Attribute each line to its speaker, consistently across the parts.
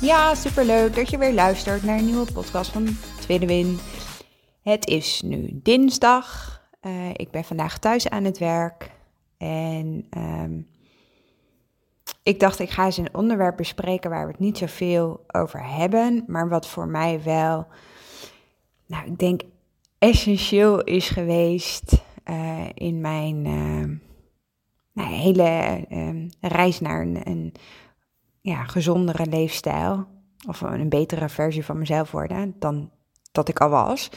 Speaker 1: Ja, superleuk dat je weer luistert naar een nieuwe podcast van Tweede Win. Het is nu dinsdag. Uh, ik ben vandaag thuis aan het werk. En um, ik dacht, ik ga eens een onderwerp bespreken waar we het niet zoveel over hebben. Maar wat voor mij wel, nou, ik denk essentieel is geweest uh, in mijn uh, nou, hele uh, reis naar een, een ja, gezondere leefstijl. Of een betere versie van mezelf worden dan dat ik al was.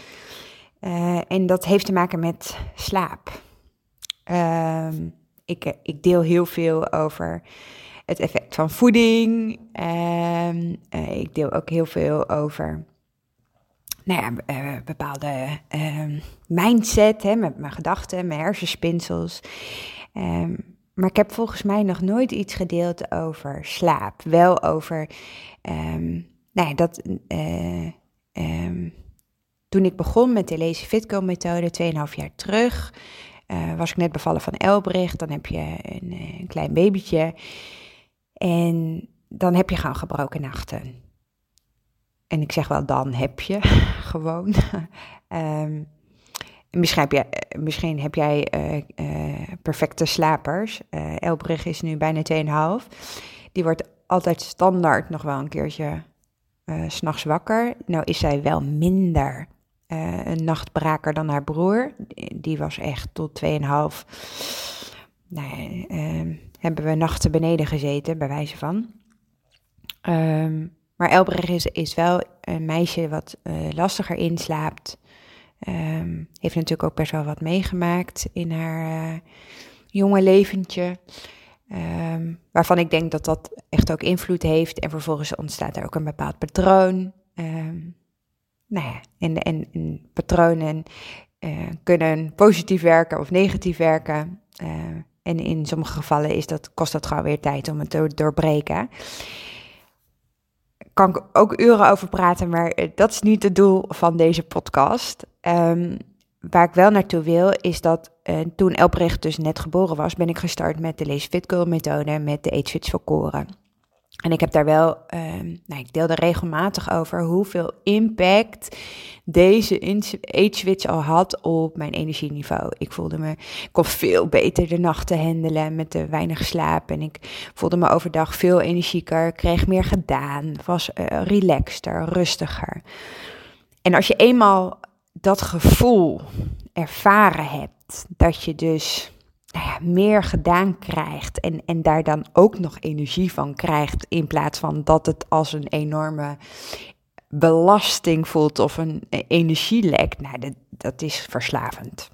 Speaker 1: Uh, en dat heeft te maken met slaap. Uh, ik, ik deel heel veel over het effect van voeding. Uh, ik deel ook heel veel over nou ja, uh, bepaalde ehm, mindset, hè, met mijn gedachten, mijn hersenspinsels. Um, maar ik heb volgens mij nog nooit iets gedeeld over slaap. Wel over, um, nou ja, dat, uh, um, toen ik begon met de Lazy Fitco methode, 2,5 jaar terug, uh, was ik net bevallen van Elbricht. Dan heb je een, een, klein babytje en dan heb je gewoon gebroken nachten. En ik zeg wel, dan heb je gewoon. um, Misschien heb, jij, eh, misschien heb jij uh, uh, perfecte slapers. Uh, Elbrich is nu bijna 2,5. Die wordt altijd standaard nog wel een keertje s s'nachts wakker. Nou is zij wel minder een nachtbraker dan haar broer. Die was echt tot 2,5. Nou, hebben we nachten beneden gezeten, bij wijze van. Um, maar Elbrich is, is wel een meisje wat lastiger inslaapt. Um, heeft natuurlijk ook best wel wat meegemaakt in haar uh, jonge leventje. Um, waarvan ik denk dat dat echt ook invloed heeft. En vervolgens ontstaat er ook een bepaald patroon. Um, nou ja, en, en, en patronen uh, kunnen positief werken of negatief werken. En in sommige gevallen is dat, kost dat gewoon weer tijd om het te doorbreken kan ik ook uren over praten, maar eh, dat is niet het doel van deze podcast. Um, waar ik wel naartoe wil, is dat uh, toen Elbrecht dus net geboren was, ben ik gestart met de Lees Fit Girl methode met de Age Fits voor Koren. En ik heb daar wel, um, nou, ik deelde regelmatig over hoeveel impact deze age al had op mijn energieniveau. Ik voelde me, ik kon veel beter de nachten handelen met te weinig slaap. En ik voelde me overdag veel energieker, kreeg meer gedaan, was uh, relaxter, rustiger. En als je eenmaal dat gevoel ervaren hebt, dat je dus nou ja, meer gedaan krijgt en, en daar dan ook nog energie van krijgt, in plaats van dat het als een enorme belasting voelt of een energielek, nou, dat, dat is verslavend.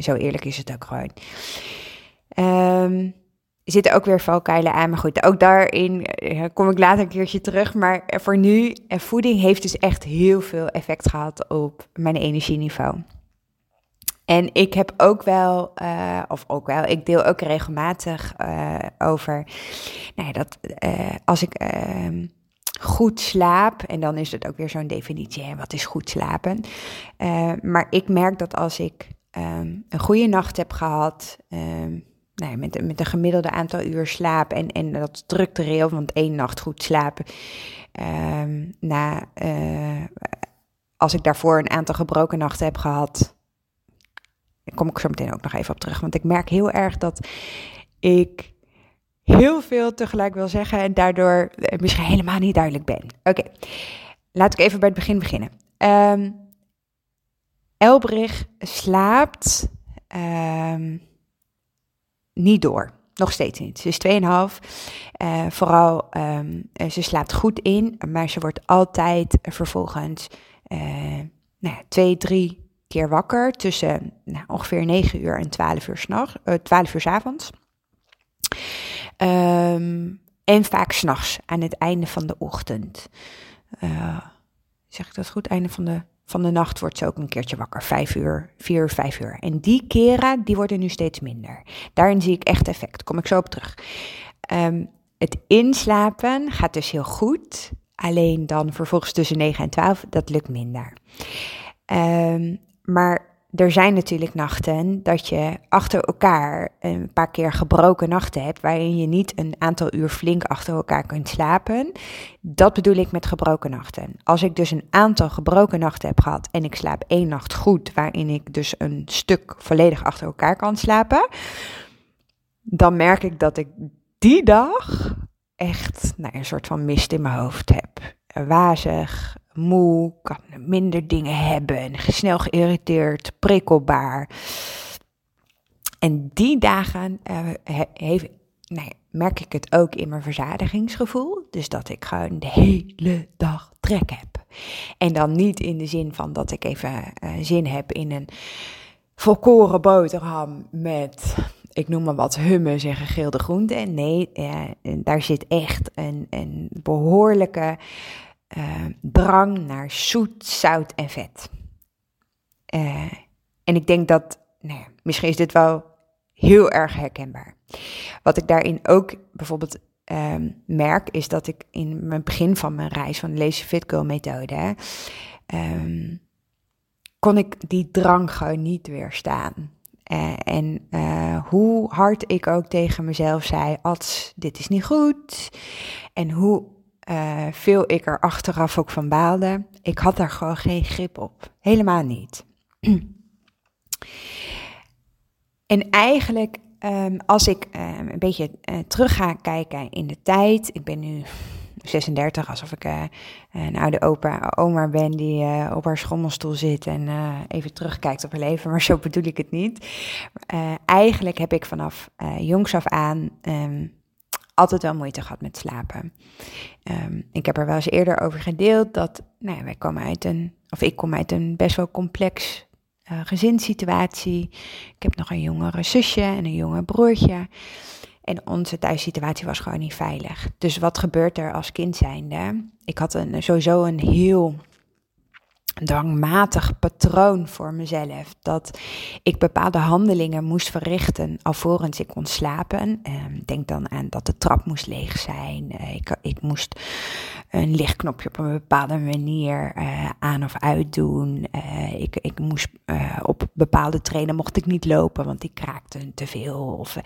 Speaker 1: Zo eerlijk is het ook gewoon. Er zitten ook weer valkuilen aan, maar goed, ook daarin eh, kom ik later een keertje terug. Maar voor nu, eh, voeding heeft dus echt heel veel effect gehad op mijn energieniveau. En ik heb ook wel, uh, of ook wel, ik deel ook regelmatig over, nou ja, dat als ik ehm, goed slaap, en dan is het ook weer zo'n definitie, hè, wat is goed slapen? maar ik merk dat als ik um, een goede nacht heb gehad, um, nou met, met een gemiddelde aantal uur slaap en, en dat structureel, want één nacht goed slapen, na, als ik daarvoor een aantal gebroken nachten heb gehad, kom ik zo meteen ook nog even op terug. Want ik merk heel erg dat ik heel veel tegelijk wil zeggen en daardoor eh, misschien helemaal niet duidelijk ben. Oké, laat ik even bij het begin beginnen. Um, Elbrich slaapt um, niet door. Nog steeds niet. Ze is 2,5. Uh, eh, vooral, um, ze slaapt goed in, maar ze wordt altijd vervolgens uh, nou ja, twee, drie keer wakker tussen nou, ongeveer 9 uur en 12 uur, s'nachts, uh, 12 uur s avonds. Ehm, en vaak s'nachts, aan het einde van de ochtend. Zeg ik dat goed? Einde van de, van de nacht wordt ze ook een keertje wakker. Vijf uur, vier vijf uur. En die keren, die worden nu steeds minder. Daarin zie ik echt effect. Kom ik zo op terug. Um, het inslapen gaat dus heel goed. Alleen dan vervolgens tussen 9 en 12, dat lukt minder. Um, maar er zijn natuurlijk nachten dat je achter elkaar een paar keer gebroken nachten hebt, waarin je niet een aantal uur flink achter elkaar kunt slapen. Dat bedoel ik met gebroken nachten. Als ik dus een aantal gebroken nachten heb gehad en ik slaap één nacht goed, waarin ik dus een stuk volledig achter elkaar kan slapen, dan merk ik dat ik die dag echt nou, een soort van mist in mijn hoofd heb. Wazig, moe, kan minder dingen hebben, snel geïrriteerd, prikkelbaar. En die dagen uh, heeft, merk ik het ook in mijn verzadigingsgevoel. Dus dat ik gewoon de hele dag trek heb. En dan niet in de zin van dat ik even uh, zin heb in een volkoren boterham met, ik noem maar wat, hummus en gegrilde groenten. Nee, uh, daar zit echt een, een behoorlijke drang naar zoet, zout en vet. Uh, en ik denk dat, nou ja, misschien is dit wel heel erg herkenbaar. Wat ik daarin ook bijvoorbeeld um, merk, is dat ik in mijn begin van mijn reis van de Lazy Fit Girl methode, um, kon ik die drang gewoon niet weerstaan. Uh, en hoe hard ik ook tegen mezelf zei, Ats, dit is niet goed. En hoe uh, veel ik er achteraf ook van baalde. Ik had daar gewoon geen grip op. Helemaal niet. en eigenlijk, um, als ik um, een beetje uh, terug ga kijken in de tijd. Ik ben nu 36, alsof ik uh, een oude opa, oma ben die op haar schommelstoel zit en even terugkijkt op haar leven. Maar zo bedoel ik het niet. eigenlijk heb ik vanaf jongs af aan um, altijd wel moeite gehad met slapen. Um, ik heb er wel eens eerder over gedeeld dat nou ja, wij komen uit een, of ik kom uit een best wel complex uh, gezinssituatie. Ik heb nog een jongere zusje en een jonger broertje. En onze thuissituatie was gewoon niet veilig. Dus wat gebeurt er als kind zijnde? Ik had een, sowieso een heel dwangmatig patroon voor mezelf. Dat ik bepaalde handelingen moest verrichten alvorens ik kon slapen. Ehm, denk dan aan dat de trap moest leeg zijn. Uh, ik, ik, moest een lichtknopje op een bepaalde manier uh, aan of uitdoen. Uh, ik, ik moest op bepaalde trainen mocht ik niet lopen, want die kraakten te veel. Of,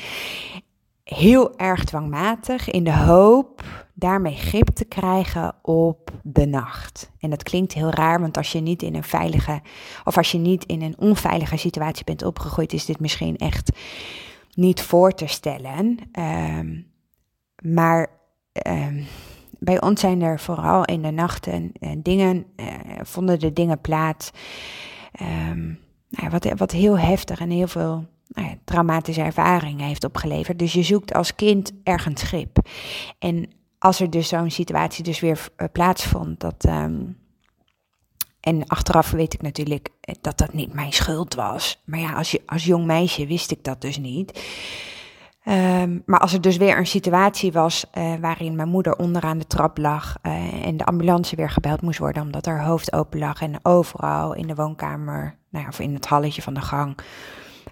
Speaker 1: heel erg dwangmatig in de hoop daarmee grip te krijgen op de nacht. En dat klinkt heel raar, want als je niet in een veilige of als je niet in een onveilige situatie bent opgegroeid, is dit misschien echt niet voor te stellen. Um, maar um, bij ons zijn er vooral in de nachten uh, dingen, uh, vonden de dingen plaats. Um, nou, wat, wat heel heftig en heel veel nou traumatische ervaringen heeft opgeleverd. Dus je zoekt als kind ergens schip. En als er dus zo'n situatie dus weer uh, plaatsvond, dat. Um, en achteraf weet ik natuurlijk eh, dat dat niet mijn schuld was. Maar ja, als, je, als jong meisje wist ik dat dus niet. Um, maar als er dus weer een situatie was uh, waarin mijn moeder onderaan de trap lag en de ambulance weer gebeld moest worden omdat haar hoofd open lag en overal in de woonkamer, nou ja, of in het halletje van de gang,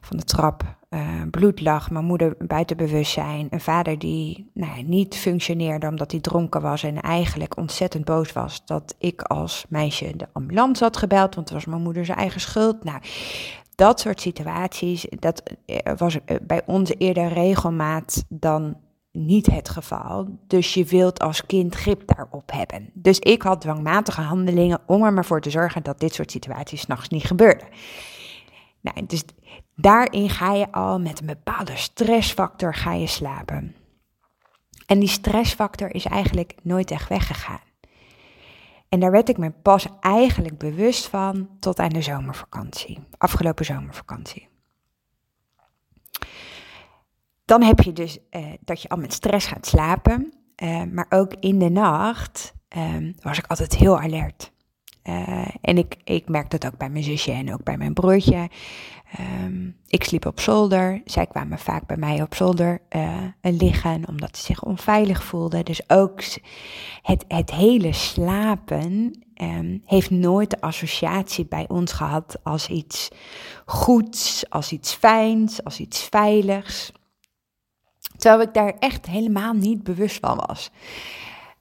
Speaker 1: van de trap uh, bloed lag, mijn moeder buiten bewustzijn, een vader die nou niet functioneerde omdat hij dronken was en eigenlijk ontzettend boos was dat ik als meisje de ambulance had gebeld, want het was mijn moeder zijn eigen schuld. Nou, dat soort situaties, dat eh, was eh, bij ons eerder regelmaat dan niet het geval. Dus je wilt als kind grip daarop hebben. Dus ik had dwangmatige handelingen om er maar voor te zorgen dat dit soort situaties s'nachts niet gebeurden. Nou, dus daarin ga je al met een bepaalde stressfactor ga je slapen. En die stressfactor is eigenlijk nooit echt weggegaan. En daar werd ik me pas eigenlijk bewust van tot aan de zomervakantie, afgelopen zomervakantie. Dan heb je dus eh, dat je al met stress gaat slapen, eh, maar ook in de nacht eh, was ik altijd heel alert. Uh, en ik, ik merk dat ook bij mijn zusje en ook bij mijn broertje. Um, ik sliep op zolder. Zij kwamen vaak bij mij op zolder uh, liggen, omdat ze zich onveilig voelden. Dus ook het, het hele slapen um, heeft nooit de associatie bij ons gehad als iets goeds, als iets fijns, als iets veiligs. Terwijl ik daar echt helemaal niet bewust van was.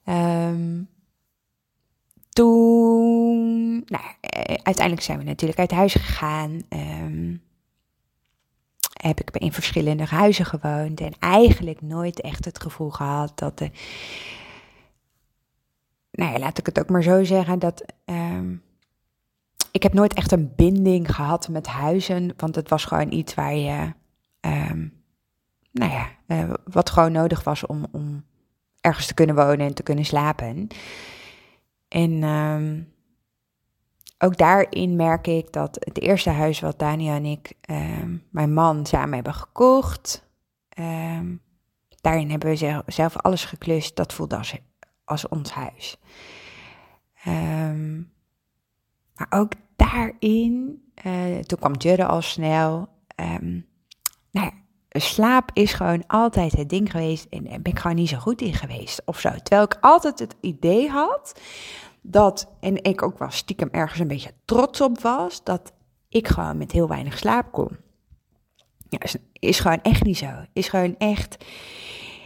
Speaker 1: Um, toen, nou, eh, uiteindelijk zijn we natuurlijk uit huis gegaan. Um, heb ik in verschillende huizen gewoond en eigenlijk nooit echt het gevoel gehad dat. Nou ja, laat ik het ook maar zo zeggen dat. Um, ik heb nooit echt een binding gehad met huizen, want het was gewoon iets waar je. Um, nou ja, uh, wat gewoon nodig was om, om ergens te kunnen wonen en te kunnen slapen. En um, ook daarin merk ik dat het eerste huis wat Daniel en ik, um, mijn man, samen hebben gekocht. Um, daarin hebben we zelf alles geklust. Dat voelde als, ons huis. maar ook daarin, uh, toen kwam Judde al snel. nou ja, slaap is gewoon altijd het ding geweest en ben ik gewoon niet zo goed in geweest of zo. Terwijl ik altijd het idee had dat, en ik ook wel stiekem ergens een beetje trots op was, dat ik gewoon met heel weinig slaap kon. Ja, is, gewoon echt niet zo. Is gewoon echt.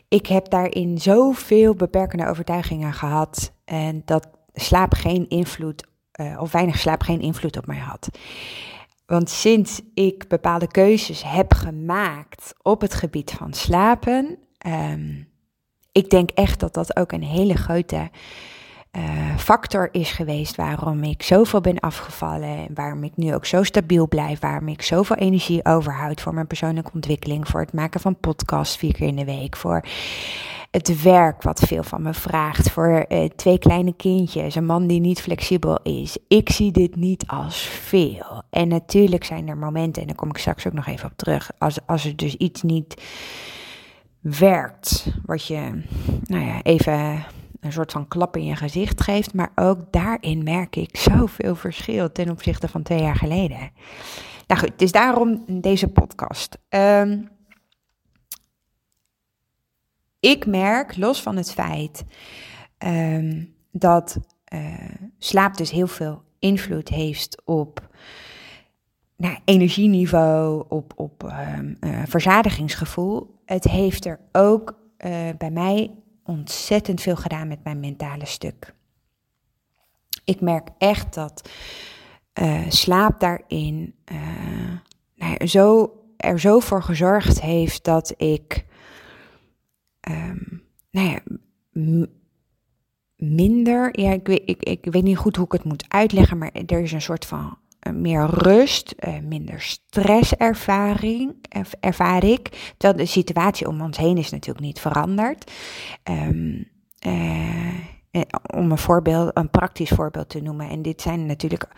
Speaker 1: Ik heb daarin zoveel beperkende overtuigingen gehad en dat slaap geen invloed, uh, of weinig slaap geen invloed op mij had. Want sinds ik bepaalde keuzes heb gemaakt op het gebied van slapen, um, ik denk echt dat dat ook een hele grote uh, factor is geweest waarom ik zoveel ben afgevallen. En waarom ik nu ook zo stabiel blijf. Waarom ik zoveel energie overhoud voor mijn persoonlijke ontwikkeling. Voor het maken van podcasts vier keer in de week. Voor het werk wat veel van me vraagt. Voor uh, twee kleine kindjes. Een man die niet flexibel is. Ik zie dit niet als veel. En natuurlijk zijn er momenten, en daar kom ik straks ook nog even op terug. Als, als er dus iets niet werkt. Wat je, nou ja, even een soort van klap in je gezicht geeft. Maar ook daarin merk ik zoveel verschil ten opzichte van twee jaar geleden. Nou goed, is daarom deze podcast. Um, ik merk, los van het feit um, dat uh, slaap dus heel veel invloed heeft op nou, energieniveau, op, op um, uh, verzadigingsgevoel. Het heeft er ook uh, bij mij ontzettend veel gedaan met mijn mentale stuk. Ik merk echt dat uh, slaap daarin uh, nou ja, zo, er zo voor gezorgd heeft dat ik um, nou ja, minder, ja, ik weet, ik, ik weet niet goed hoe ik het moet uitleggen, maar er is een soort van meer rust, uh, minder stresservaring ervaar ik. Terwijl de situatie om ons heen is natuurlijk niet veranderd. Um, uh, om een voorbeeld, een praktisch voorbeeld te noemen. En dit zijn natuurlijk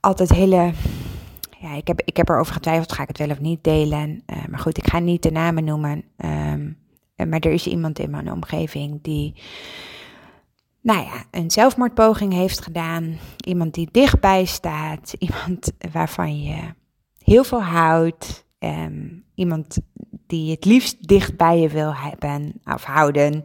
Speaker 1: altijd hele. Ja, ik heb, ik heb erover getwijfeld, ga ik het wel of niet delen? maar goed, ik ga niet de namen noemen. Um, maar er is iemand in mijn omgeving die nou ja, een zelfmoordpoging heeft gedaan. Iemand die dichtbij staat. Iemand waarvan je heel veel houdt. Um, iemand die het liefst dicht bij je wil hebben of houden.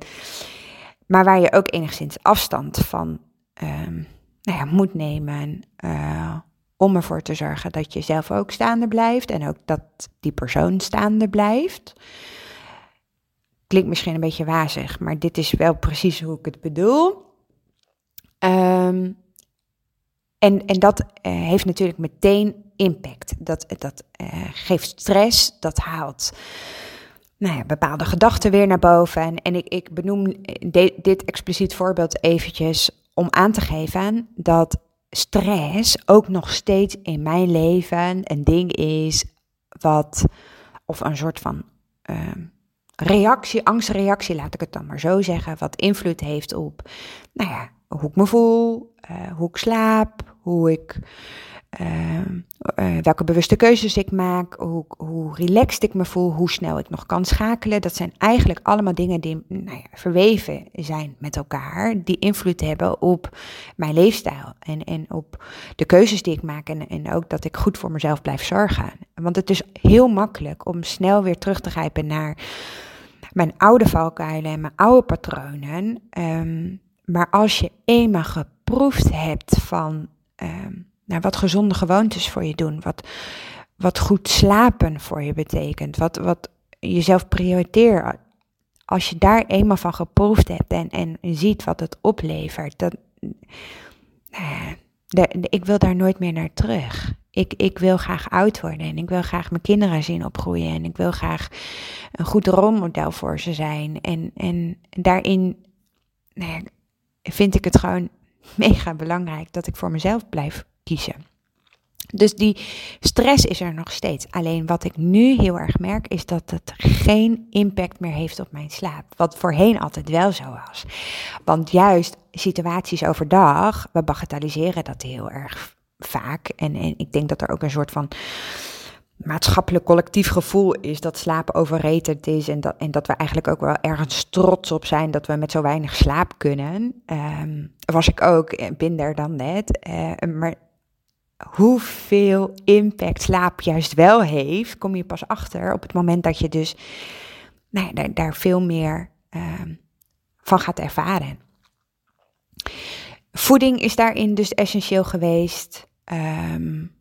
Speaker 1: Maar waar je ook enigszins afstand van um, nou ja, moet nemen. Uh, om ervoor te zorgen dat je zelf ook staande blijft. En ook dat die persoon staande blijft. Klinkt misschien een beetje wazig, maar dit is wel precies hoe ik het bedoel. Um, en, en dat uh, heeft natuurlijk meteen impact. Dat, dat uh, geeft stress, dat haalt nou ja, bepaalde gedachten weer naar boven. En, en ik, ik benoem de, dit expliciet voorbeeld eventjes om aan te geven dat stress ook nog steeds in mijn leven een ding is wat, of een soort van uh, reactie, angstreactie, laat ik het dan maar zo zeggen, wat invloed heeft op, nou ja, hoe ik me voel, uh, hoe ik slaap, hoe ik uh, welke bewuste keuzes ik maak, hoe, hoe relaxed ik me voel, hoe snel ik nog kan schakelen. Dat zijn eigenlijk allemaal dingen die nou ja, verweven zijn met elkaar, die invloed hebben op mijn leefstijl en, en op de keuzes die ik maak en, en ook dat ik goed voor mezelf blijf zorgen. Want het is heel makkelijk om snel weer terug te grijpen naar mijn oude valkuilen en mijn oude patronen. Um, maar als je eenmaal geproefd hebt van um, nou, wat gezonde gewoontes voor je doen, wat, wat goed slapen voor je betekent, wat, wat jezelf prioriteren. Als je daar eenmaal van geproefd hebt en, en ziet wat het oplevert, dan, nou ik wil daar nooit meer naar terug. Ik, ik wil graag oud worden en ik wil graag mijn kinderen zien opgroeien en ik wil graag een goed rolmodel voor ze zijn. En, en daarin nou vind ik het gewoon mega belangrijk dat ik voor mezelf blijf kiezen. Dus die stress is er nog steeds. Alleen wat ik nu heel erg merk is dat het geen impact meer heeft op mijn slaap. Wat voorheen altijd wel zo was. Want juist situaties overdag, we bagatelliseren dat heel erg vaak. En, en ik denk dat er ook een soort van maatschappelijk collectief gevoel is dat slaap overrated is en dat, en dat we eigenlijk ook wel ergens trots op zijn dat we met zo weinig slaap kunnen. Um, was ik ook, bin daar dan net. Uh, maar hoeveel impact slaap juist wel heeft, kom je pas achter op het moment dat je dus nou daar, daar, veel meer uh, van gaat ervaren. Voeding is daarin dus essentieel geweest. Um,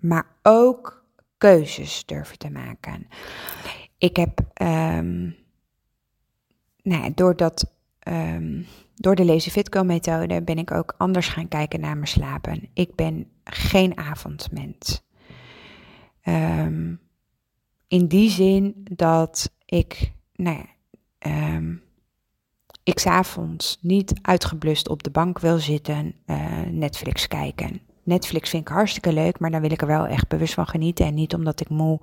Speaker 1: maar ook keuzes durven te maken. Ik heb, um, nou doordat, door de Lazy Fitco methode ben ik ook anders gaan kijken naar mijn slapen. Ik ben geen avondmens. Um, in die zin dat ik, nou ja, um, ik s'avonds niet uitgeblust op de bank wil zitten, uh, Netflix kijken. Netflix vind ik hartstikke leuk, maar dan wil ik er wel echt bewust van genieten. En niet omdat ik moe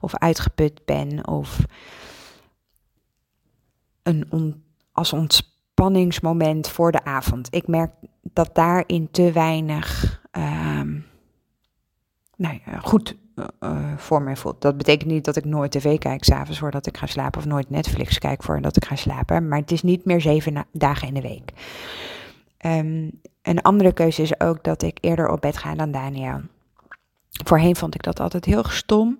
Speaker 1: of uitgeput ben of een als ontspanningsmoment voor de avond. Ik merk dat daarin te weinig nou goed uh, voor mij voelt. Dat betekent niet dat ik nooit tv kijk s'avonds voordat ik ga slapen of nooit Netflix kijk voordat ik ga slapen. Maar het is niet meer zeven dagen in de week. Um, een andere keuze is ook dat ik eerder op bed ga dan Daniel. Voorheen vond ik dat altijd heel stom.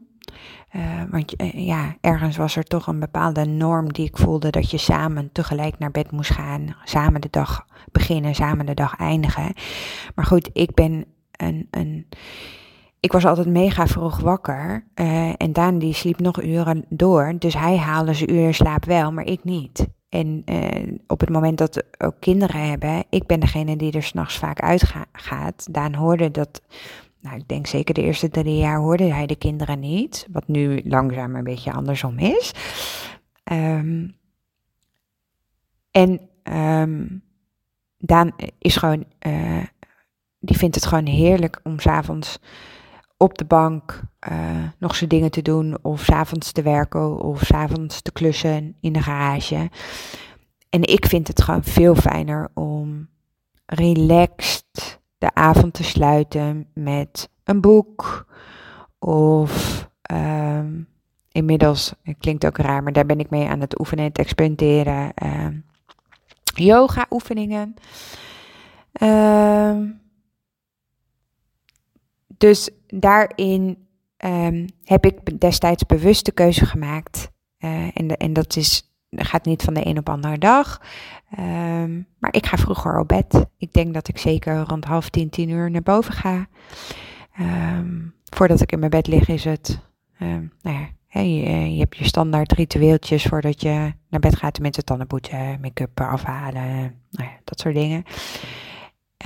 Speaker 1: Uh, want uh, ja, ergens was er toch een bepaalde norm die ik voelde dat je samen tegelijk naar bed moest gaan. Samen de dag beginnen, samen de dag eindigen. Maar goed, ik ben een. een ik was altijd mega vroeg wakker. Uh, en Daan die sliep nog uren door. Dus hij haalde zijn uren slaap wel, maar ik niet. En op het moment dat we ook kinderen hebben, ik ben degene die er s'nachts vaak uitgaat. Daan hoorde dat, nou ik denk zeker de eerste drie jaar hoorde hij de kinderen niet. Wat nu langzaam een beetje andersom is. Um, en um, Daan is gewoon, uh, die vindt het gewoon heerlijk om s'avonds op de bank uh, nog zijn dingen te doen, of s'avonds te werken, of s'avonds te klussen in de garage. En ik vind het gewoon veel fijner om relaxed de avond te sluiten met een boek of um, inmiddels, het klinkt ook raar, maar daar ben ik mee aan het oefenen en het experimenteren. Uh, yoga oefeningen. Uh, dus daarin heb ik destijds bewust de keuze gemaakt. Uh, en, de, en dat is, gaat niet van de een op de andere dag. Um, maar ik ga vroeger op bed. Ik denk dat ik zeker rond half tien, tien uur naar boven ga. Um, voordat ik in mijn bed lig is het, nou ja, je, je, hebt je standaard ritueeltjes voordat je naar bed gaat. Tenminste tanden poetsen, make-up afhalen, nou ja, dat soort dingen.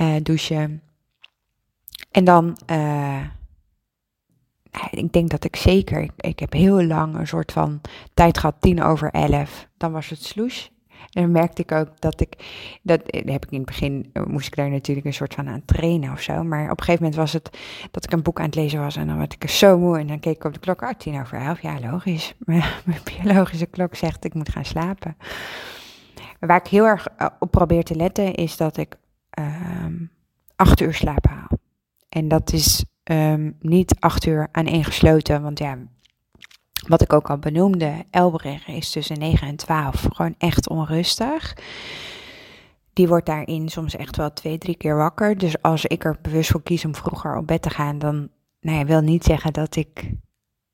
Speaker 1: Uh, douchen. En dan, uh, ik denk dat ik zeker, ik, heb heel lang een soort van tijd gehad, tien over elf. Dan was het sloes. En dan merkte ik ook dat ik, dat heb ik in het begin, moest ik daar natuurlijk een soort van aan trainen of zo. Maar op een gegeven moment was het dat ik een boek aan het lezen was en dan werd ik zo moe. En dan keek ik op de klok, ah, tien over elf, ja logisch. Mijn biologische klok zegt ik moet gaan slapen. Waar ik heel erg eh, op probeer te letten is dat ik um, acht uur slaap haal. En dat is um, niet acht uur aan één gesloten, want ja, wat ik ook al benoemde, Elbreg is tussen 9 en 12 gewoon echt onrustig. Die wordt daarin soms echt wel twee, drie keer wakker. Dus als ik er bewust voor kies om vroeger op bed te gaan, dan nou ja, wil niet zeggen dat ik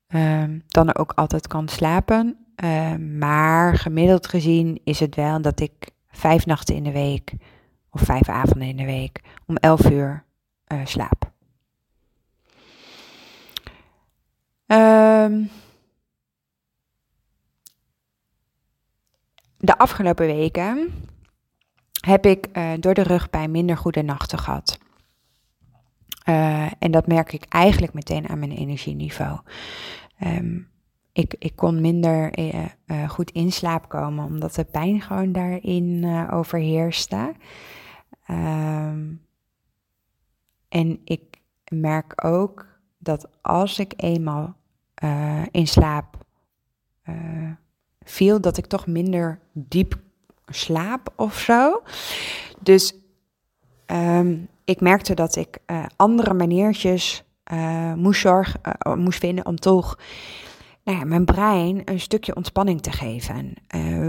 Speaker 1: um, dan ook altijd kan slapen. Uh, maar gemiddeld gezien is het wel dat ik vijf nachten in de week of vijf avonden in de week om elf uur uh, slaap. Um, de afgelopen weken heb ik uh, door de rugpijn minder goede nachten gehad. Uh, en dat merk ik eigenlijk meteen aan mijn energieniveau. Um, ik, ik kon minder uh, goed in slaap komen, omdat de pijn gewoon daarin overheerste. Um, en ik merk ook dat als ik eenmaal in slaap viel, dat ik toch minder diep slaap of zo. Dus um, ik merkte dat ik uh, andere maniertjes moest, zorgen, uh, moest vinden om toch nou ja, mijn brein een stukje ontspanning te geven.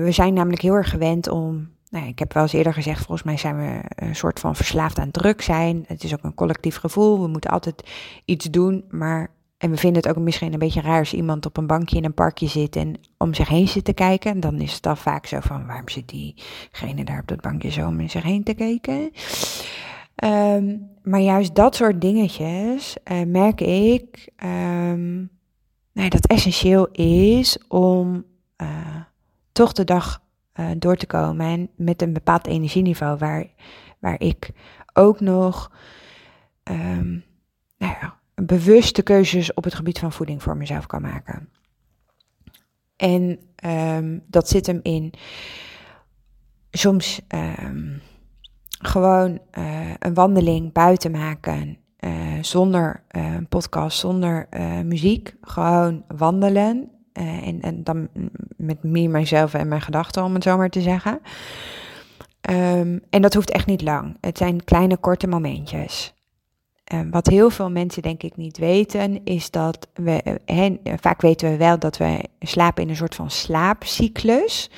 Speaker 1: we zijn namelijk heel erg gewend om. Nou, ik heb wel eens eerder gezegd, volgens mij zijn we een soort van verslaafd aan druk zijn. Het is ook een collectief gevoel. We moeten altijd iets doen, maar en we vinden het ook misschien een beetje raar als iemand op een bankje in een parkje zit en om zich heen zit te kijken. Dan is het dan vaak zo van, waarom zit diegene daar op dat bankje zo om zich heen te kijken? Um, maar juist dat soort dingetjes uh, merk ik nou, dat essentieel is om uh, toch de dag uh, door te komen en met een bepaald energieniveau waar, waar ik ook nog um, nou ja, bewuste keuzes op het gebied van voeding voor mezelf kan maken. En um, dat zit hem in soms um, gewoon uh, een wandeling buiten maken. Uh, zonder uh, podcast, zonder muziek. Gewoon wandelen. en, en dan met me, mijzelf en mijn gedachten, om het zo maar te zeggen. Um, en dat hoeft echt niet lang. Het zijn kleine, korte momentjes. Um, wat heel veel mensen denk ik niet weten, is dat we, he, vaak weten we wel dat we slapen in een soort van slaapcyclus.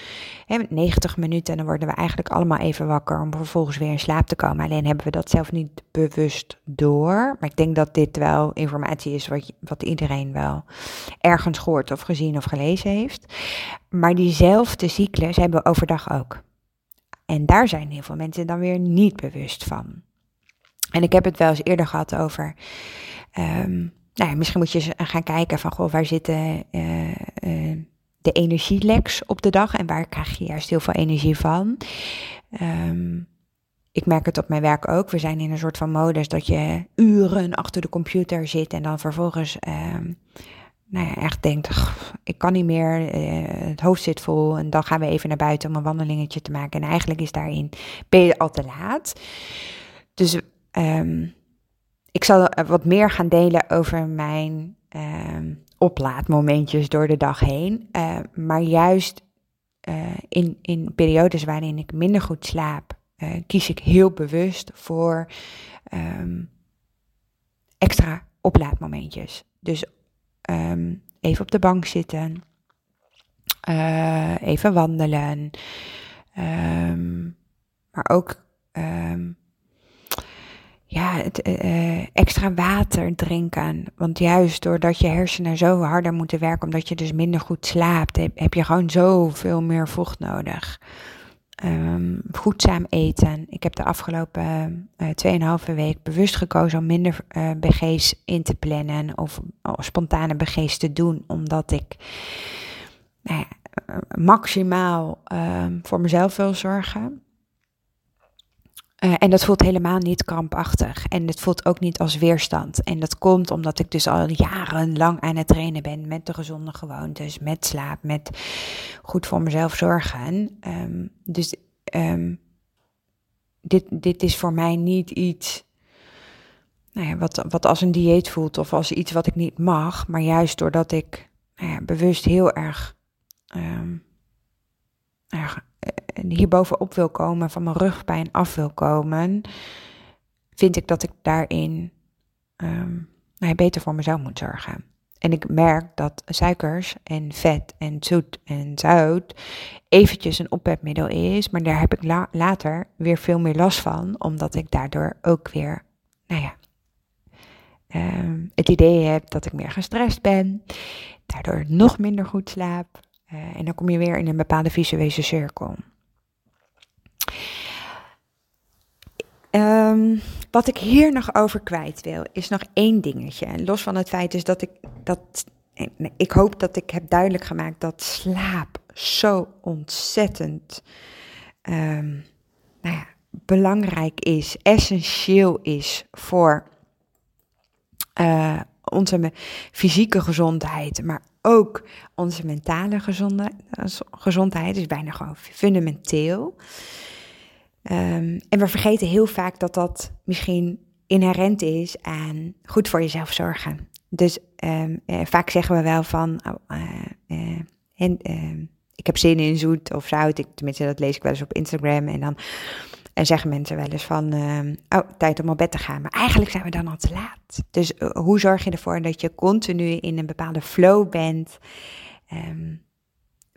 Speaker 1: He, met 90 minuten en dan worden we eigenlijk allemaal even wakker om vervolgens weer in slaap te komen. Alleen hebben we dat zelf niet bewust door. Maar ik denk dat dit wel informatie is wat, wat iedereen wel ergens gehoord of gezien of gelezen heeft. Maar diezelfde cyclus hebben we overdag ook. En daar zijn heel veel mensen dan weer niet bewust van. En ik heb het wel eens eerder gehad over. Um, nou ja, misschien moet je gaan kijken van goh, waar zitten uh, uh, de energieleks op de dag en waar krijg je juist heel veel energie van. Um, ik merk het op mijn werk ook. We zijn in een soort van modus dat je uren achter de computer zit en dan vervolgens um, nou ja, echt denkt, ik kan niet meer, uh, het hoofd zit vol en dan gaan we even naar buiten om een wandelingetje te maken. En eigenlijk is daarin, ben je al te laat. Dus Um, ik zal wat meer gaan delen over mijn um, oplaadmomentjes door de dag heen. Uh, maar juist uh, in, in periodes waarin ik minder goed slaap, uh, kies ik heel bewust voor extra oplaadmomentjes. Dus even op de bank zitten, even wandelen, maar ook ja, het, uh, extra water drinken. Want juist doordat je hersenen zo harder moeten werken, omdat je dus minder goed slaapt, heb, je gewoon zoveel meer vocht nodig. Um, voedzaam eten. Ik heb de afgelopen uh, 2,5 week bewust gekozen om minder uh, BG's in te plannen of, spontane BG's te doen, omdat ik nou ja, maximaal um, voor mezelf wil zorgen. Uh, en dat voelt helemaal niet krampachtig. En het voelt ook niet als weerstand. En dat komt omdat ik dus al jarenlang aan het trainen ben met de gezonde gewoontes, met slaap, met goed voor mezelf zorgen. Um, dus um, dit, dit is voor mij niet iets nou ja, wat, wat als een dieet voelt of als iets wat ik niet mag. Maar juist doordat ik nou ja, bewust heel erg um, hierbovenop wil komen, van mijn rugpijn af wil komen, vind ik dat ik daarin um, nou, beter voor mezelf moet zorgen. En ik merk dat suikers en vet en zoet en zout eventjes een ophefmiddel is, maar daar heb ik later weer veel meer last van, omdat ik daardoor ook weer, nou ja, ehm, het idee heb dat ik meer gestrest ben, daardoor nog minder goed slaap. Uh, en dan kom je weer in een bepaalde visuele cirkel. Um, wat ik hier nog over kwijt wil, is nog één dingetje. Los van het feit is dat ik dat. Ik hoop dat ik heb duidelijk gemaakt dat slaap zo ontzettend um, nou ja, belangrijk is, essentieel is voor uh, onze fysieke gezondheid, maar ook onze mentale gezondheid, gezondheid is bijna gewoon fundamenteel. Um, en we vergeten heel vaak dat dat misschien inherent is aan goed voor jezelf zorgen. Dus um, eh, vaak zeggen we wel van, oh, uh, en, ehm, ik heb zin in zoet of zout. Ik, tenminste, dat lees ik wel eens op Instagram. En dan en zeggen mensen wel eens van, oh, tijd om op bed te gaan. Maar eigenlijk zijn we dan al te laat. Dus hoe zorg je ervoor dat je continu in een bepaalde flow bent,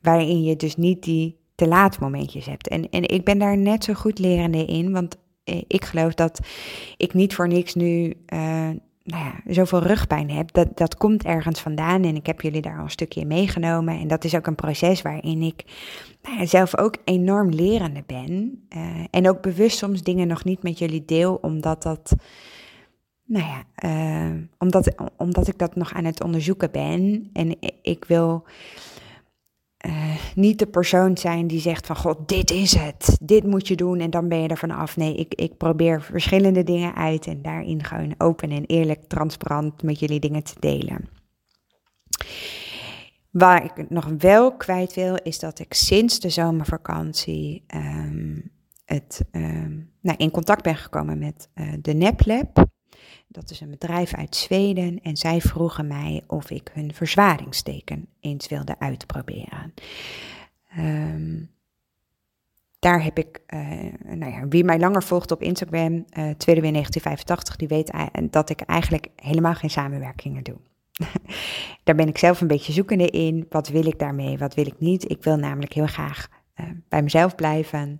Speaker 1: waarin je dus niet die te laat momentjes hebt. En, en ik ben daar net zo goed lerende in, want eh, ik geloof dat ik niet voor niks nu uh, nou ja, zoveel rugpijn heb. Dat, dat komt ergens vandaan en ik heb jullie daar al een stukje in meegenomen. En dat is ook een proces waarin ik nou ja, zelf ook enorm lerende ben. Uh, en ook bewust soms dingen nog niet met jullie deel, omdat dat... Nou ja, omdat, omdat ik dat nog aan het onderzoeken ben. En ik wil uh, niet de persoon zijn die zegt van god, dit is het, dit moet je doen en dan ben je er vanaf. Nee, ik, ik probeer verschillende dingen uit en daarin gewoon open en eerlijk, transparant met jullie dingen te delen. Waar ik nog wel kwijt wil, is dat ik sinds de zomervakantie um, het, um, nou, in contact ben gekomen met uh, de NEPLab. Dat is een bedrijf uit Zweden en zij vroegen mij of ik hun verzwaringsteken eens wilde uitproberen. Um, daar heb ik, uh, nou ja, wie mij langer volgt op Instagram, uh, tweede weer 1985, die weet dat ik eigenlijk helemaal geen samenwerkingen doe. daar ben ik zelf een beetje zoekende in. Wat wil ik daarmee? Wat wil ik niet? Ik wil namelijk heel graag uh, bij mezelf blijven.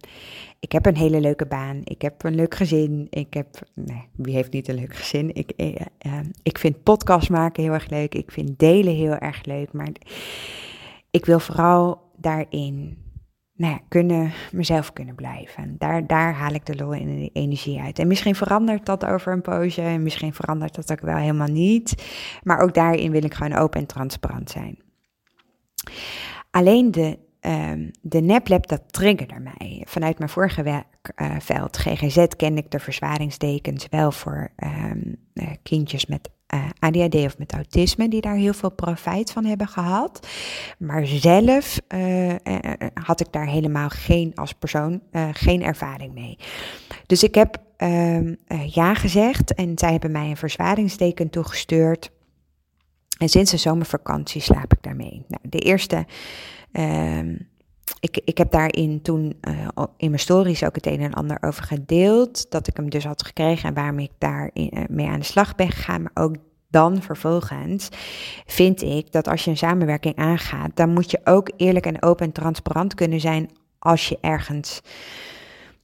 Speaker 1: Ik heb een hele leuke baan. Ik heb een leuk gezin. Ik heb, wie heeft niet een leuk gezin? Ik, uh, uh, ik vind podcast maken heel erg leuk. Ik vind delen heel erg leuk. Maar ik wil vooral daarin nou ja, kunnen, mezelf kunnen blijven. Daar, daar haal ik de lol en de energie uit. En misschien verandert dat over een poosje. En misschien verandert dat ook wel helemaal niet. Maar ook daarin wil ik gewoon open en transparant zijn. Alleen de Um, de NEPLab, dat triggerde mij. Vanuit mijn vorige werkveld, uh, GGZ, kende ik de verzwaringsdekens wel voor um, uh, kindjes met eh, ADHD of met autisme, die daar heel veel profijt van hebben gehad. Maar zelf had ik daar helemaal geen, als persoon, geen ervaring mee. Dus ik heb um, ja gezegd en zij hebben mij een verzwaringsdeken toegestuurd. En sinds de zomervakantie slaap ik daarmee. Nou, de eerste Um, ik, ik heb daarin toen uh, in mijn stories ook het een en ander over gedeeld. Dat ik hem dus had gekregen en waarom ik daar uh, mee aan de slag ben gegaan. Maar ook dan vervolgens vind ik dat als je een samenwerking aangaat, dan moet je ook eerlijk en open en transparant kunnen zijn als je ergens.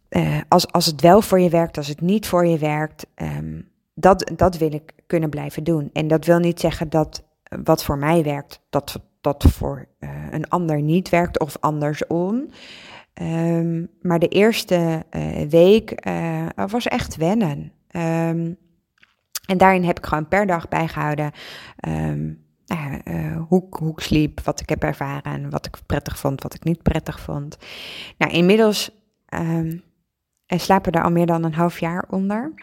Speaker 1: Uh, als, als het wel voor je werkt, als het niet voor je werkt. Um, dat, dat wil ik kunnen blijven doen. En dat wil niet zeggen dat wat voor mij werkt, dat dat voor uh, een ander niet werkt of andersom. Um, maar de eerste uh, week uh, was echt wennen. Um, en daarin heb ik gewoon per dag bijgehouden um, hoe, hoe ik sliep, wat ik heb ervaren, wat ik prettig vond, wat ik niet prettig vond. Nou, inmiddels slapen er al meer dan een half jaar onder.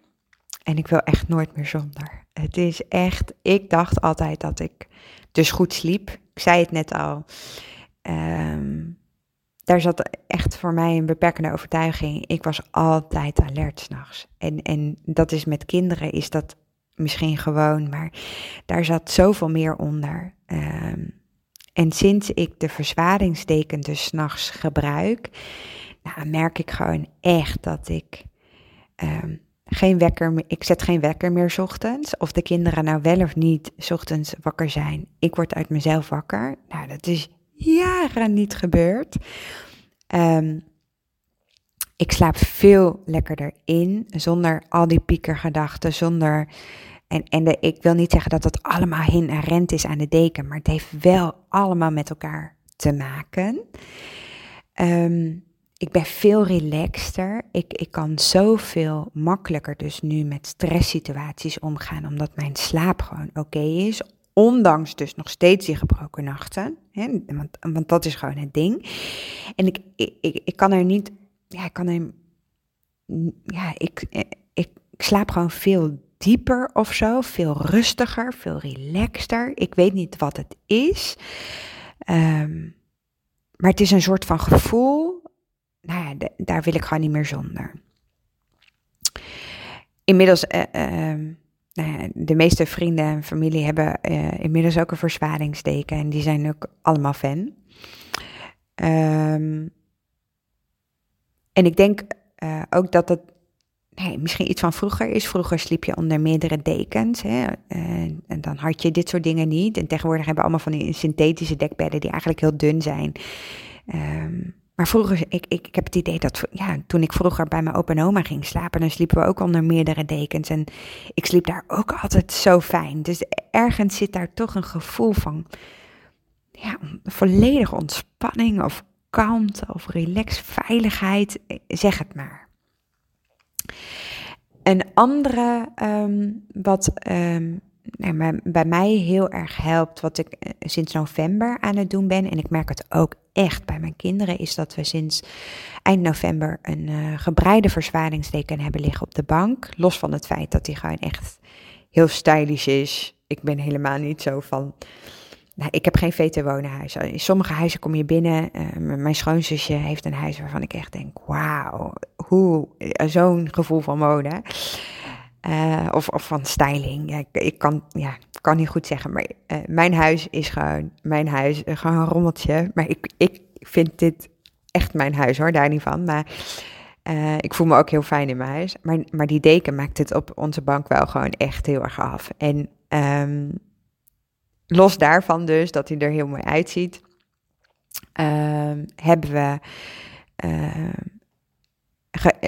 Speaker 1: En ik wil echt nooit meer zonder. Het is echt, ik dacht altijd dat ik dus goed sliep. Ik zei het net al. Um, daar zat echt voor mij een beperkende overtuiging. Ik was altijd alert s'nachts. En, en dat is met kinderen, is dat misschien gewoon, maar daar zat zoveel meer onder. Um, en sinds ik de verzwaringsdeken dus s'nachts gebruik, nou, merk ik gewoon echt dat ik um, geen wekker, ik zet geen wekker meer ochtends. Of de kinderen nou wel of niet ochtends wakker zijn. Ik word uit mezelf wakker. Nou, dat is jaren niet gebeurd. Ehm, ik slaap veel lekkerder in, zonder al die piekergedachten, zonder... En, en de, ik wil niet zeggen dat het allemaal inherent is aan de deken, maar het heeft wel allemaal met elkaar te maken. Ehm, ik ben veel relaxter. Ik, ik kan zoveel makkelijker dus nu met stresssituaties omgaan, omdat mijn slaap gewoon oké is. Ondanks dus nog steeds die gebroken nachten. Hè? Want, want dat is gewoon het ding. En ik, ik, ik, kan er niet. Ja, ik kan. Ja, ik, ik, ik slaap gewoon veel dieper of zo. Veel rustiger, veel relaxter. Ik weet niet wat het is. Ehm, maar het is een soort van gevoel. Nou ja, daar wil ik gewoon niet meer zonder. Inmiddels. eh, ehm, nou de meeste vrienden en familie hebben eh, inmiddels ook een verzwaringsdeken. En die zijn ook allemaal fan. Ehm, en ik denk eh, ook dat het misschien iets van vroeger is. Vroeger sliep je onder meerdere dekens. Hè? En, en dan had je dit soort dingen niet. En tegenwoordig hebben we allemaal van die synthetische dekbedden die eigenlijk heel dun zijn. Ehm, vroeger, ik, ik, ik heb het idee dat ja, toen ik vroeger bij mijn opa en oma ging slapen, dan sliepen we ook onder meerdere dekens. En ik sliep daar ook altijd zo fijn. Dus ergens zit daar toch een gevoel van ja, volledige ontspanning of kalmte of relax, veiligheid, zeg het maar. Een andere ehm, wat ehm, nou, bij mij heel erg helpt, wat ik eh, sinds november aan het doen ben, en ik merk het ook echt bij mijn kinderen, is dat we sinds eind november een eh, gebreide verzwaringsdeken hebben liggen op de bank. Los van het feit dat die gewoon echt heel stylish is. Ik ben helemaal niet zo van. Nou, ik heb geen VT-wonenhuis. In sommige huizen kom je binnen. eh, mijn schoonzusje heeft een huis waarvan ik echt denk: wauw, hoe zo'n gevoel van mode. Eh, of, of van styling. Ik, ik kan, ja, kan niet goed zeggen. Maar eh, mijn huis is gewoon mijn huis. eh, gewoon een rommeltje. Maar ik, ik vind dit echt mijn huis hoor, daar niet van. Maar ik voel me ook heel fijn in mijn huis. Maar, maar die deken maakt het op onze bank wel gewoon echt heel erg af. En ehm, los daarvan dus, dat hij er heel mooi uitziet, ehm, hebben we...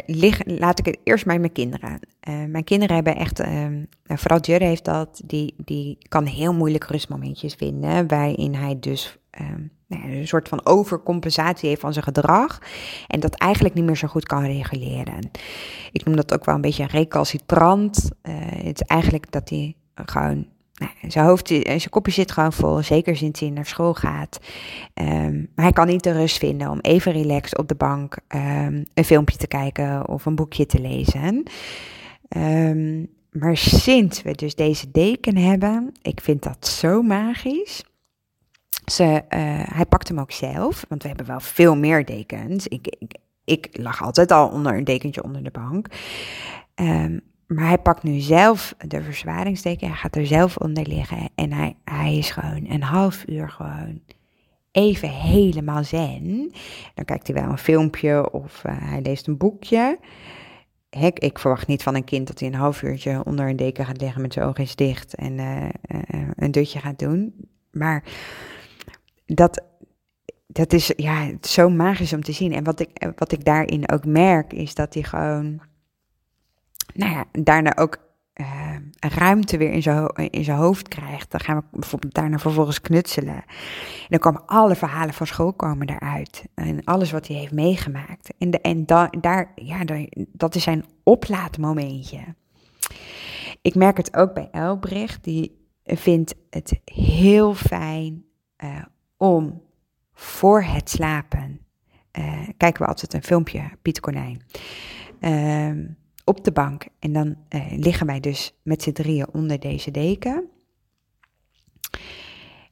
Speaker 1: liggen, laat ik het eerst bij mijn kinderen. Eh, mijn kinderen hebben echt, ehm, vooral Jurre heeft dat, die, die kan heel moeilijk rustmomentjes vinden, waarin hij dus ehm, nou een soort van overcompensatie heeft van zijn gedrag en dat eigenlijk niet meer zo goed kan reguleren. Ik noem dat ook wel een beetje recalcitrant. Eh, het is eigenlijk dat hij gewoon nou, zijn hoofd, en zijn kopje zit gewoon vol, zeker sinds hij naar school gaat. Ehm, maar hij kan niet de rust vinden om even relaxed op de bank ehm, een filmpje te kijken of een boekje te lezen. Ehm, maar sinds we dus deze deken hebben, ik vind dat zo magisch. Ze, eh, hij pakt hem ook zelf, want we hebben wel veel meer dekens. Ik, ik, lag altijd al onder een dekentje onder de bank. Maar hij pakt nu zelf de verzwaringsdeken. Hij gaat er zelf onder liggen. En hij, hij is gewoon een half uur gewoon even helemaal zen. Dan kijkt hij wel een filmpje of eh, hij leest een boekje. Hek, ik verwacht niet van een kind dat hij een half uurtje onder een deken gaat liggen met zijn ogen eens dicht en eh, eh, een dutje gaat doen. Maar dat, dat is ja, zo magisch om te zien. En wat ik, wat ik daarin ook merk, is dat hij gewoon, nou ja, daarna ook uh, ruimte weer in zijn, in zijn hoofd krijgt. Dan gaan we bijvoorbeeld daarna vervolgens knutselen. En dan komen alle verhalen van school komen daaruit. En alles wat hij heeft meegemaakt. En, de, daar, ja, dat is zijn oplaadmomentje. Ik merk het ook bij Elbricht. Die vindt het heel fijn uh, om voor het slapen. Uh, kijken we altijd een filmpje, Pieter Konijn. Uh, op de bank. En dan uh, liggen wij dus met z'n drieën onder deze deken.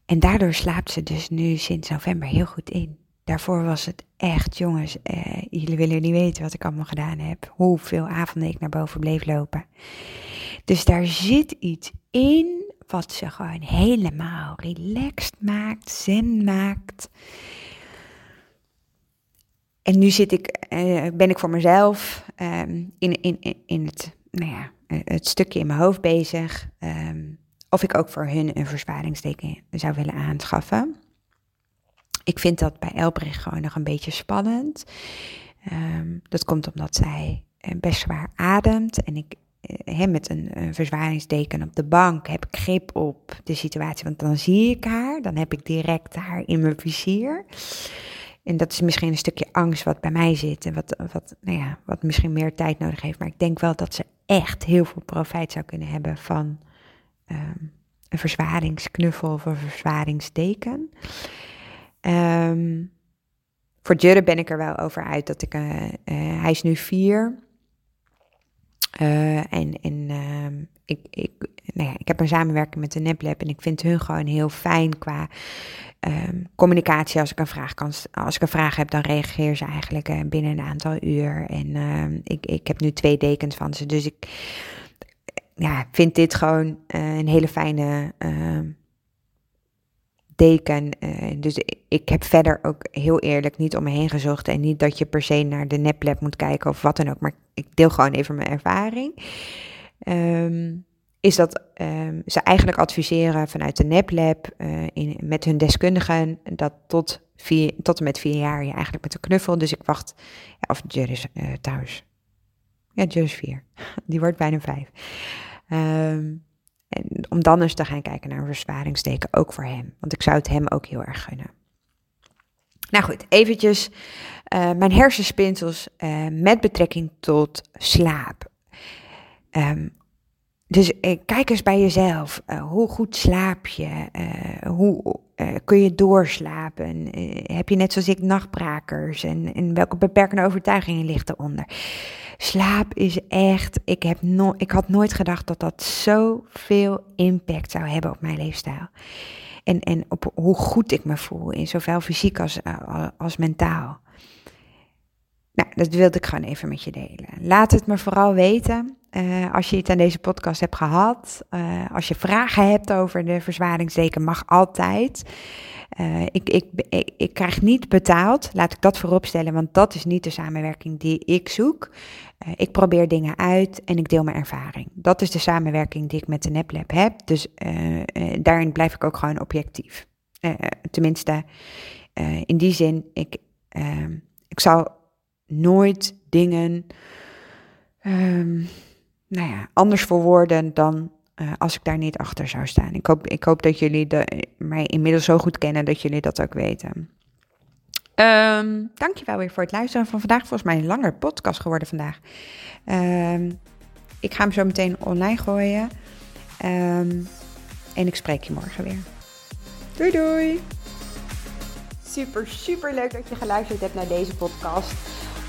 Speaker 1: En daardoor slaapt ze dus nu sinds november heel goed in. Daarvoor was het echt, jongens, uh, jullie willen niet weten wat ik allemaal gedaan heb. Hoeveel avonden ik naar boven bleef lopen. Dus daar zit iets in wat ze gewoon helemaal relaxed maakt, zen maakt. En nu zit ik, uh, ben ik voor mezelf um, in, in, in het nou ja, het stukje in mijn hoofd bezig. Ehm, of ik ook voor hun een verzwaringsteken zou willen aanschaffen. Ik vind dat bij Elbrecht gewoon nog een beetje spannend. Ehm, dat komt omdat zij eh, best zwaar ademt. En ik he, met een, een verzwaringsdeken op de bank heb ik grip op de situatie. Want dan zie ik haar, dan heb ik direct haar in mijn vizier. En dat is misschien een stukje angst wat bij mij zit en wat, wat, nou ja, wat misschien meer tijd nodig heeft. Maar ik denk wel dat ze echt heel veel profijt zou kunnen hebben van um, een verzwaringsknuffel of een verzwaringsdeken. Um, voor Jurre ben ik er wel over uit dat ik, uh, hij is nu vier. Uh, en en uh, ik, ik, nou ja, ik heb een samenwerking met de NetLab en ik vind hun gewoon heel fijn qua um, communicatie. Als ik, een vraag kan, als ik een vraag heb, dan reageer ze eigenlijk uh, binnen een aantal uur. En uh, ik, ik heb nu twee dekens van ze, dus ik ja, vind dit gewoon uh, een hele fijne deken. dus ik heb verder ook heel eerlijk niet om me heen gezocht. En niet dat je per se naar de NetLab moet kijken of wat dan ook. Maar ik deel gewoon even mijn ervaring. Um, is dat um, ze eigenlijk adviseren vanuit de NEPLab uh, in, met hun deskundigen dat tot, vier, tot en met vier jaar je eigenlijk met een knuffel. Dus ik wacht, ja, of Juris uh, thuis. Ja, Juris vier. Die wordt bijna vijf. Um, en om dan eens te gaan kijken naar een verzwaringsteken, ook voor hem. Want ik zou het hem ook heel erg gunnen. Nou goed, eventjes uh, mijn hersenspinsels met betrekking tot slaap. Um, dus eh, kijk eens bij jezelf. Uh, hoe goed slaap je? Uh, hoe kun je doorslapen? heb je net zoals ik nachtbrakers? En, en welke beperkende overtuigingen ligt eronder? Slaap is echt. Ik, heb no ik had nooit gedacht dat dat zoveel impact zou hebben op mijn leefstijl. En, en op hoe goed ik me voel, in zowel fysiek als, als mentaal. Nou, dat wilde ik gewoon even met je delen. Laat het me vooral weten. Uh, als je iets aan deze podcast hebt gehad, uh, als je vragen hebt over de verzwaringsdeken, mag altijd. Uh, ik, ik, ik, krijg niet betaald, laat ik dat vooropstellen, want dat is niet de samenwerking die ik zoek. ik probeer dingen uit en ik deel mijn ervaring. Dat is de samenwerking die ik met de NetLab heb, dus daarin blijf ik ook gewoon objectief. tenminste, in die zin, ik, ik zal nooit dingen um, nou ja, anders verwoorden dan uh, als ik daar niet achter zou staan. Ik hoop, ik hoop dat jullie de, mij inmiddels zo goed kennen dat jullie dat ook weten. Um, dankjewel weer voor het luisteren van vandaag. Volgens mij een langer podcast geworden vandaag. Um, ik ga hem zo meteen online gooien. Um, en ik spreek je morgen weer. Doei doei! Super, super leuk dat je geluisterd hebt naar deze podcast.